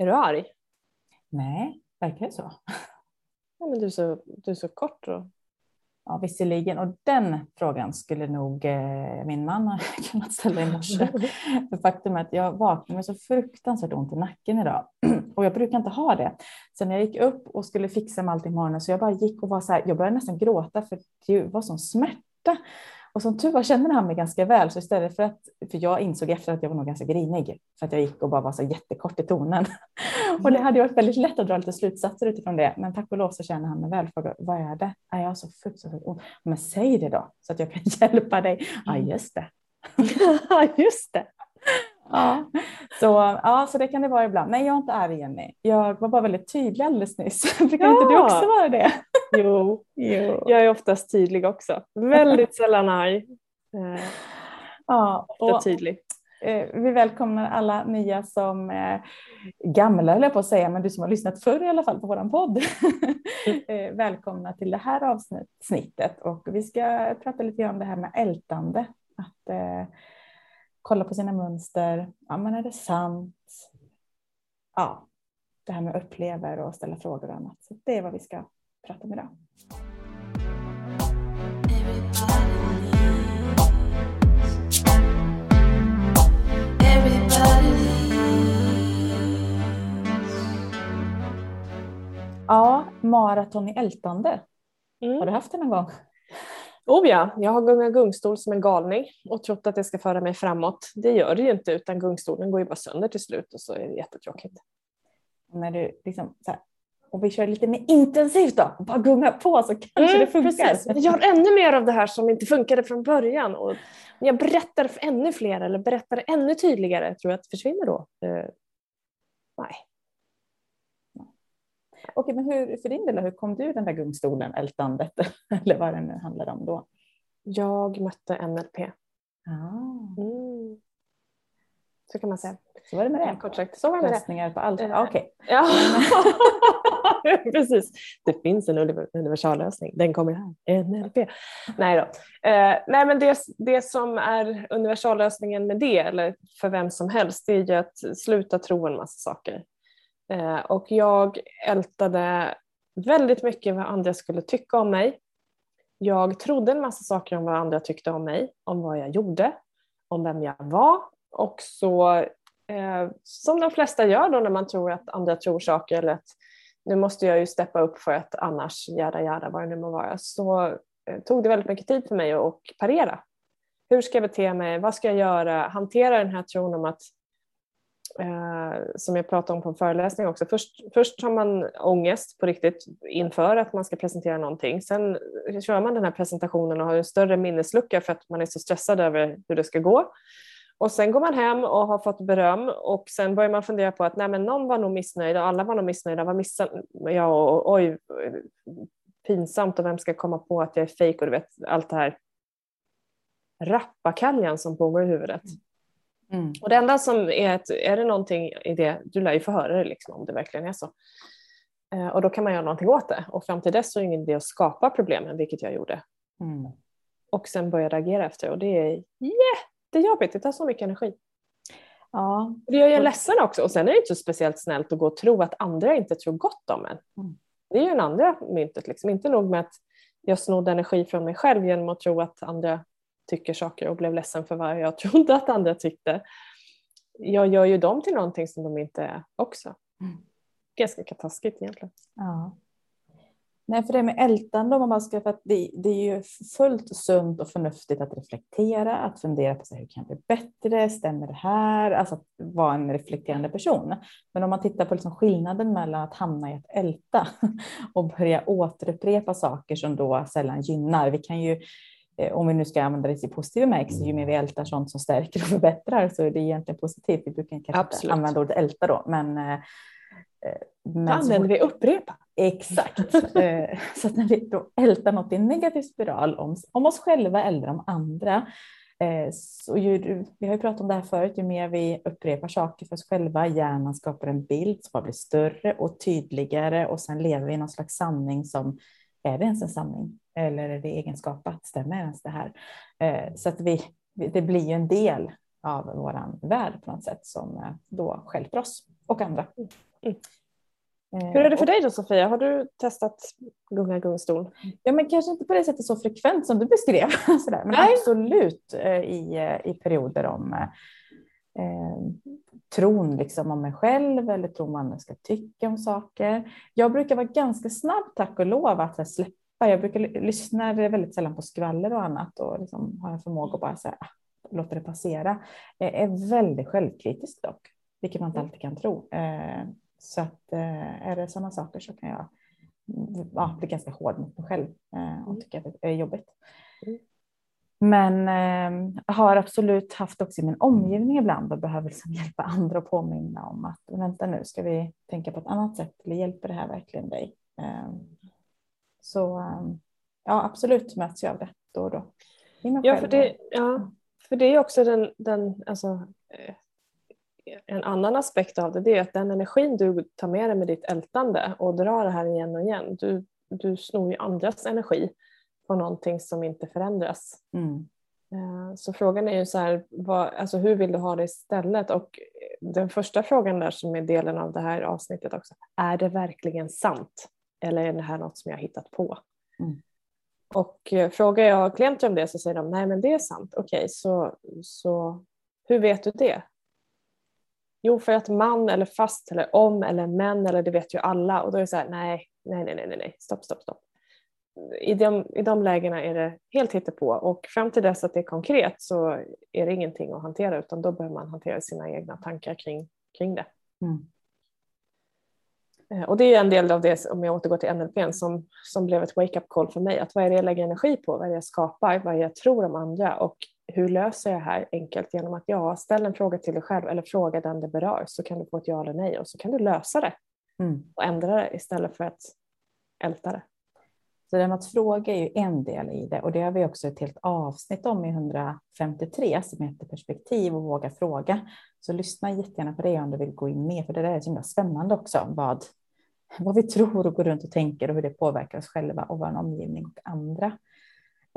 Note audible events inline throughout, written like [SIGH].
Är du arg? Nej, verkar det så? Ja, men du, är så, du är så kort. Och... Ja, visserligen. Och den frågan skulle nog eh, min man ha [LAUGHS] kunnat ställa i morse. För faktum är att jag vaknade med så fruktansvärt ont i nacken idag. [CLEARS THROAT] Och jag brukar inte ha det. Så när jag gick upp och skulle fixa med allting morgonen så jag bara gick och var så här, jag började nästan gråta för det var sån smärta. Och som tur var kände han mig ganska väl, så istället för att, för jag insåg efter att jag var nog ganska grinig, för att jag gick och bara var så jättekort i tonen. Mm. [LAUGHS] Och det hade varit väldigt lätt att dra lite slutsatser utifrån det, men tack och lov så känner han mig väl. Frågar, vad är det? Är jag så fruktansvärt ont? Men säg det då, så att jag kan [LAUGHS] hjälpa dig. Ja, mm. just det. [LAUGHS] Just det. Ja. Så, ja, så det kan det vara ibland. Nej, jag är inte arg Jenny. Jag var bara väldigt tydlig alldeles nyss. Brukar ja. inte du också vara det? Jo, jo, jag är oftast tydlig också. Väldigt sällan arg. Eh, ja, och, tydlig. Eh, vi välkomnar alla nya som är gamla, eller på att säga, men du som har lyssnat förr i alla fall på vår podd. Mm. [LAUGHS] Eh, välkomna till det här avsnittet och vi ska prata lite om det här med ältande. Att eh, kolla på sina mönster. Ja, men är det sant? Ja, det här med upplever och ställa frågor och annat. Så det är vad vi ska prata om idag. Ja, maraton i ältande. Mm. Har du haft det någon gång? Oh ja, jag har gungat gungstol som en galning och trott att det ska föra mig framåt. Det gör det ju inte utan gungstolen går ju bara sönder till slut och så är det jättetråkigt. När du liksom så här, och vi kör lite mer intensivt då, bara gunga på så kanske mm, det funkar. Precis. Jag gör ännu mer av det här som inte funkade från början. Och jag berättar för ännu fler eller berättar ännu tydligare, tror jag att det försvinner då? Uh, nej. Okej, men hur, för din del, hur kom du den där gungstolen, ältandet, [LAUGHS] eller vad det nu handlar om då? Jag mötte NLP. Ah. Mm. Så kan man säga. Så var det med det. Kort sagt, så var det med Lösningar på allt. Uh, Okej. Okay. Ja. [LAUGHS] [LAUGHS] Precis. Det finns en universallösning. Den kommer här. NLP. Nej då. Eh, nej men det, det som är universallösningen med det, eller för vem som helst, det är ju att sluta tro en massa saker. Eh, och jag ältade väldigt mycket vad andra skulle tycka om mig. Jag trodde en massa saker om vad andra tyckte om mig, om vad jag gjorde, om vem jag var och så eh, som de flesta gör då när man tror att andra tror saker eller att nu måste jag ju steppa upp för att annars, jada, jada, vad det nu må vara, så eh, tog det väldigt mycket tid för mig att parera. Hur ska jag bete mig? Vad ska jag göra? Hantera den här tron om att eh, som jag pratade om på en föreläsning också. Först, först har man ångest på riktigt inför att man ska presentera någonting. Sen kör man den här presentationen och har en större minneslucka för att man är så stressad över hur det ska gå. Och sen går man hem och har fått beröm och sen börjar man fundera på att nej men någon var nog missnöjd och alla var nog missnöjda. Vad missade jag? Och, oj, pinsamt och vem ska komma på att jag är fejk och du vet allt det här rappakaljan som pågår i huvudet. Mm. Och det enda som är att är det någonting i det, du lär ju få höra det liksom, om det verkligen är så. Eh, och då kan man göra någonting åt det och fram till dess så är det ingen idé att skapa problemen, vilket jag gjorde. Mm. Och sen börja reagera efter och det är jättejobbigt, det tar så mycket energi. Ja. Det gör ju en ledsen också och sen är det inte så speciellt snällt att gå och tro att andra inte tror gott om en. Mm. Det är ju en andra myntet, liksom. inte nog med att jag snodde energi från mig själv genom att tro att andra tycker saker och blev ledsen för vad jag [LAUGHS] trodde att andra tyckte. Jag gör ju dem till någonting som de inte är också. Mm. Ganska taskigt egentligen. Ja. Nej, för det med ältande, om man bara ska, för att det, det, är ju fullt sunt och förnuftigt att reflektera, att fundera på så här, hur kan jag bli bättre, stämmer det här? Alltså att vara en reflekterande person. Men om man tittar på liksom skillnaden mellan att hamna i att älta [LAUGHS] och börja återupprepa saker som då sällan gynnar. Vi kan ju Eh, om vi nu ska använda det i positiv bemärkelse, ju mer vi ältar sånt som stärker och förbättrar så är det egentligen positivt. Vi brukar kanske Absolut. inte använda ordet älta då, men eh, men använder vi upprepa. Exakt. så att när vi då ältar något i en negativ spiral om, om oss själva eller om andra, så ju, vi har ju pratat om det här förut, ju mer vi upprepar saker för oss själva, hjärnan skapar en bild som bara blir större och tydligare och sen lever vi i någon slags sanning som, är det ens en sanning? Eller är det egenskapat? Stämmer ens det här? Eh, så att vi, det blir ju en del av vår värld på något sätt som eh, då skälper oss och andra. Mm. Hur är det för dig då Sofia? Har du testat gunga gungstol? Ja, men kanske inte på det sättet så frekvent som du beskrev. [LAUGHS] Sådär. Men Nej. absolut i, i perioder om eh, tron liksom om mig själv eller tron vad andra ska tycka om saker. Jag brukar vara ganska snabb, tack och lov, att släppa. Jag brukar lyssna väldigt sällan på skvaller och annat och liksom har en förmåga att bara säga, ah, låta det passera. Jag är väldigt självkritisk dock, vilket man inte alltid kan tro. Eh, så att eh, är det sådana saker så kan jag ja, bli ganska hård mot mig själv eh, och mm. tycka att det är jobbigt. Mm. Men eh, har absolut haft också i min omgivning ibland och behöver liksom [LAUGHS] hjälpa andra och påminna om att vänta nu, ska vi tänka på ett annat sätt eller hjälper det här verkligen dig? Eh, så eh, ja, absolut möts jag av det då och då. Ja för, det, ja, för det är också den, den alltså, eh, en annan aspekt av det, det är att den energin du tar med dig med ditt ältande och drar det här igen och igen, du, du snor ju andras energi på någonting som inte förändras. Mm. Eh, så frågan är ju så här, vad, alltså hur vill du ha det istället? Och den första frågan där som är delen av det här avsnittet också, är det verkligen sant? Eller är det här något som jag har hittat på? Mm. Och eh, frågar jag klienter om det så säger de, nej men det är sant. Okej, okay, så, så hur vet du det? Jo, för att man eller fast eller om eller men eller det vet ju alla och då är det så här, nej, nej, nej, nej, nej, stopp, stopp, stopp i de, i de lägena är det helt hittepå och fram till dess att det är konkret så är det ingenting att hantera utan då behöver man hantera sina egna tankar kring, kring det. Mm. Eh, och det är en del av det, om jag återgår till NLP, som, som blev ett wake-up call för mig. Att vad är det jag lägger energi på? Vad är det jag skapar? Vad är det jag tror om andra? Och hur löser jag det här enkelt genom att ja, ställa en fråga till dig själv eller fråga den det berör så kan du få ett ja eller nej och så kan du lösa det mm. och ändra det istället för att älta det. Så det att fråga är ju en del i det och det har vi också ett helt avsnitt om i 153 som heter perspektiv och våga fråga. Så lyssna jättegärna på det om du vill gå in mer, för det där är så himla spännande också vad, vad vi tror och går runt och tänker och hur det påverkar oss själva och vår omgivning och andra.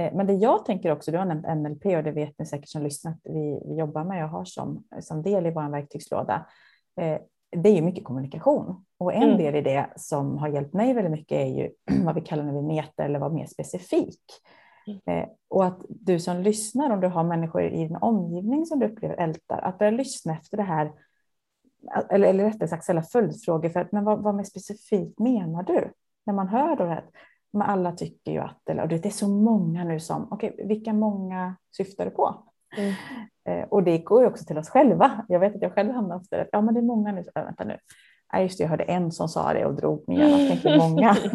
Eh, men det jag tänker också, du har nämnt NLP och det vet ni säkert som lyssnat, vi, vi jobbar med och har som, som del i vår verktygslåda. Eh, det är ju mycket kommunikation. Och en mm. del i det som har hjälpt mig väldigt mycket är ju [CLEARS THROAT] vad vi kallar när vi meta eller vara mer specifik. Mm. Eh, och att du som lyssnar, om du har människor i din omgivning som du upplever ältar, att börja lyssna efter det här, eller, eller rättare sagt ställa följdfrågor för att men vad, vad mer specifikt menar du? När man hör då att men alla tycker ju att, eller och det är så många nu som, okej, okay, vilka många syftar du på? Mm. Eh, och det går ju också till oss själva. Jag vet att jag själv hamnar ofta ja men det är många nu, äh, vänta nu. Nej, just det, jag hörde en som sa det och drog mig Jag tänkte många. [LAUGHS]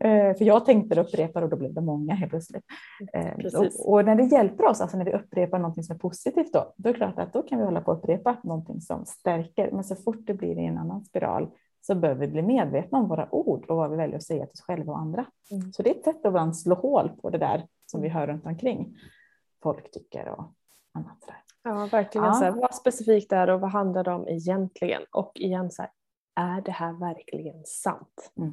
Eh, för jag tänkte upprepa och då blev det många helt plötsligt. Eh, och, och, när det hjälper oss, alltså när vi upprepar någonting som är positivt då, då är det klart att då kan vi hålla på att upprepa någonting som stärker. Men så fort det blir i en annan spiral så behöver vi bli medvetna om våra ord och vad vi väljer att säga till oss själva och andra. Mm. Så det är ett sätt att ibland slå hål på det där som vi hör runt omkring folk tycker och annat. Där. Ja, verkligen. Ja. Så här, vad specifikt är det och vad handlar det om egentligen? Och igen, så här, är det här verkligen sant? Mm.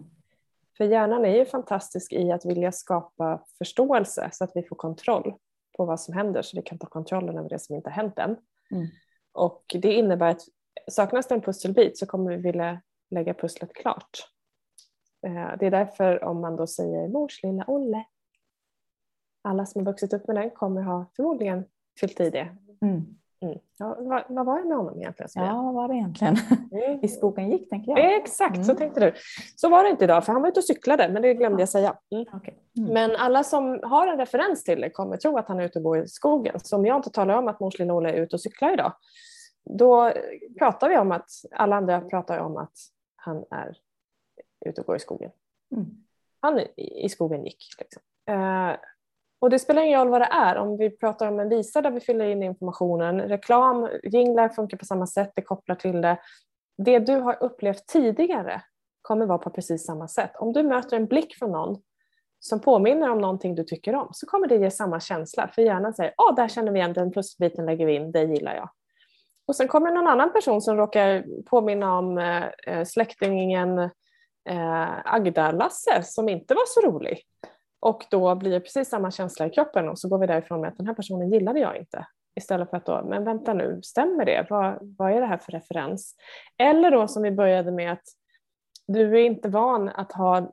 För hjärnan är ju fantastisk i att vilja skapa förståelse så att vi får kontroll på vad som händer så vi kan ta kontrollen över det som inte har hänt än. Mm. Och det innebär att saknas det en pusselbit så kommer vi vilja lägga pusslet klart. Eh, det är därför om man då säger mors lilla Olle alla som har vuxit upp med den kommer ha förmodligen fyllt i det. Mm. Mm. Ja, vad, vad, var det med honom egentligen? Ja, vad var det egentligen? Mm. [LAUGHS] I skogen gick tänker jag. Exakt, så mm. tänkte du. Så var det inte idag, för han var ute och cyklade, men det glömde jag säga. Mm. Okay. Mm. Men alla som har en referens till det kommer tro att han är ute och går i skogen. Så om jag inte talar om att mors lilla Olle är ute och cyklar idag, då pratar vi om att alla andra pratar om att han är ute och går i skogen. Han i skogen gick. Liksom. Uh, och det spelar ingen roll vad det är, om vi pratar om en visa där vi fyller in informationen, reklam, jinglar funkar på samma sätt, det kopplar till det. Det du har upplevt tidigare kommer vara på precis samma sätt. Om du möter en blick från någon som påminner om någonting du tycker om så kommer det ge samma känsla för hjärnan säger åh, där känner vi igen den pusselbiten lägger vi in, det gillar jag. Och sen kommer någon annan person som råkar påminna om eh, eh släktingen eh, Agda-Lasse som inte var så rolig. Och då blir det precis samma känsla i kroppen och så går vi därifrån med att den här personen gillade jag inte. Istället för att då, men vänta nu, stämmer det? Vad, vad är det här för referens? Eller då som vi började med att du är inte van att ha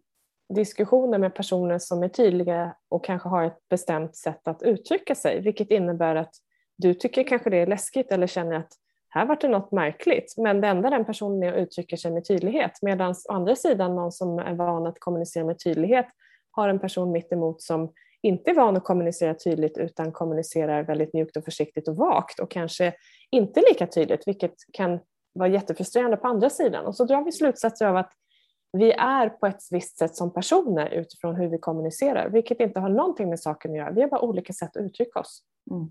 diskussioner med personer som är tydliga och kanske har ett bestämt sätt att uttrycka sig, vilket innebär att du tycker kanske det är läskigt eller känner att här vart det något märkligt, men det enda den personen är uttrycker sig med tydlighet medan å andra sidan någon som är van att kommunicera med tydlighet har en person mitt emot som inte är van att kommunicera tydligt utan kommunicerar väldigt mjukt och försiktigt och vagt och kanske inte lika tydligt vilket kan vara jättefrustrerande på andra sidan. Och så drar vi slutsatser av att vi är på ett visst sätt som personer utifrån hur vi kommunicerar vilket inte har någonting med saken att göra. Vi har bara olika sätt att uttrycka oss. Mm.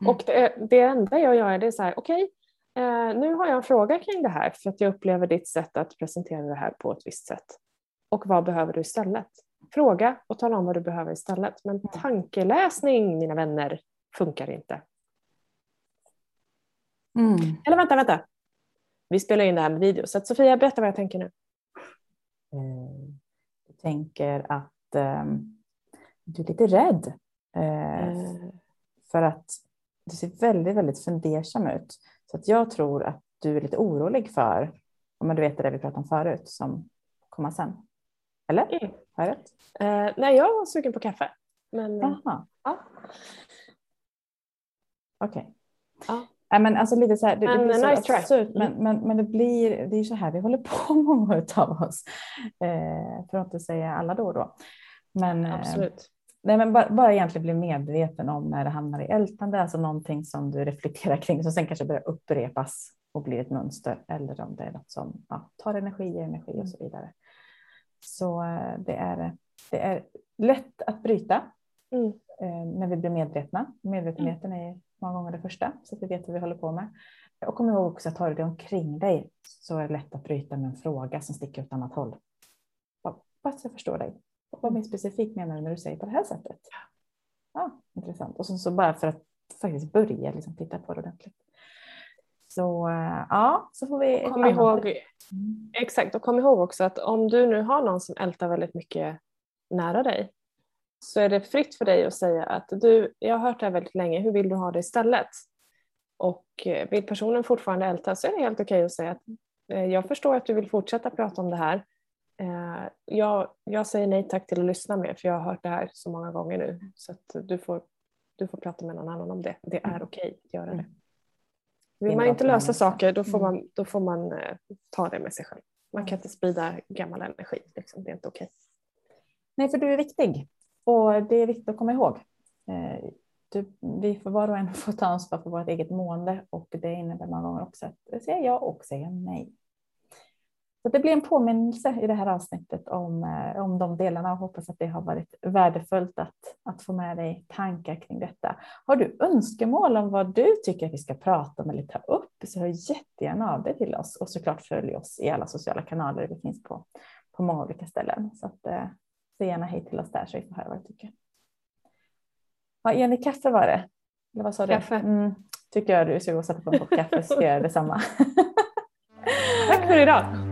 Mm. Och det, det enda jag gör är så här, okej, okay, eh, nu har jag en fråga kring det här för att jag upplever ditt sätt att presentera det här på ett visst sätt. Och vad behöver du istället? Fråga och tala om vad du behöver istället. Men mm. tankeläsning, mina vänner, funkar inte. Mm. Eller vänta, vänta. Vi spelar in det här med video. Så Sofia, berätta vad jag tänker nu. Eh, jag tänker att um, du är lite rädd. Uh, uh. För att du ser väldigt, väldigt fundersam ut. Så att jag tror att du är lite orolig för, om du vet det vi pratade om förut, som kommer sen. Eller? Mm. Har jag rätt? Uh, nej, jag var sugen på kaffe. Men, Aha. Ja. Okej. Okay. Ja. Nej, men alltså lite så här, det, det blir nice absurt, men, mm. men, men det blir, det är så här vi håller [LAUGHS] på många av oss. Eh, för att inte säga alla då och då. Men, eh, Absolut. Nej, men bara, bara egentligen bli medveten om när det hamnar i ältande, alltså någonting som du reflekterar kring som sen kanske börjar upprepas och blir ett mönster eller om det är något som ja, tar energi, ger energi och så vidare. Så eh, det är, det är lätt att bryta mm. eh, när vi blir medvetna. Medvetenheten är många gånger det första så att vi vet vad vi håller på med. Och kom ihåg också att har du det omkring dig så är det lätt att bryta med en fråga som sticker åt annat håll. Så jag förstår dig. Vad mer specifikt menar du när du säger på det här sättet? Ja, intressant. Och så, så bara för att faktiskt börja liksom titta på det ordentligt. Så eh, ja, så får vi. Kom ihåg, mm. Exakt, och kom ihåg också att om du nu har någon som ältar väldigt mycket nära dig så är det fritt för dig att säga att du, jag har hört det här väldigt länge, hur vill du ha det istället? Och eh, vill personen fortfarande älta så är det helt okej att säga att eh, jag förstår att du vill fortsätta prata om det här jag, jag säger nej tack till att lyssna mer för jag har hört det här så många gånger nu så att du får, du får prata med någon annan om det. Det är mm. okej att göra det. Mm. Vill man inte lösa saker då får mm. man, då får man eh, ta det med sig själv. Man kan inte sprida gammal energi, liksom. det är inte okej. Nej, för du är viktig och det är viktigt att komma ihåg. Eh, du, vi får var och en få ta ansvar för vårt eget mående och det innebär många gånger också att säga ja och säga nej. Så det blir en påminnelse i det här avsnittet om, eh, om de delarna och hoppas att det har varit värdefullt att, att få med dig tankar kring detta. Har du önskemål om vad du tycker att vi ska prata om eller ta upp så hör jättegärna av dig till oss och såklart följ oss i alla sociala kanaler. Vi finns på, på många olika ställen så att, eh, säg gärna hej till oss där så vi får höra vad du tycker. Ja, Jenny, kaffe var det. Eller vad sa kaffe. du? Mm, tycker jag du ska gå och sätta på en kopp kaffe så ska jag göra detsamma. [LAUGHS] Tack för idag.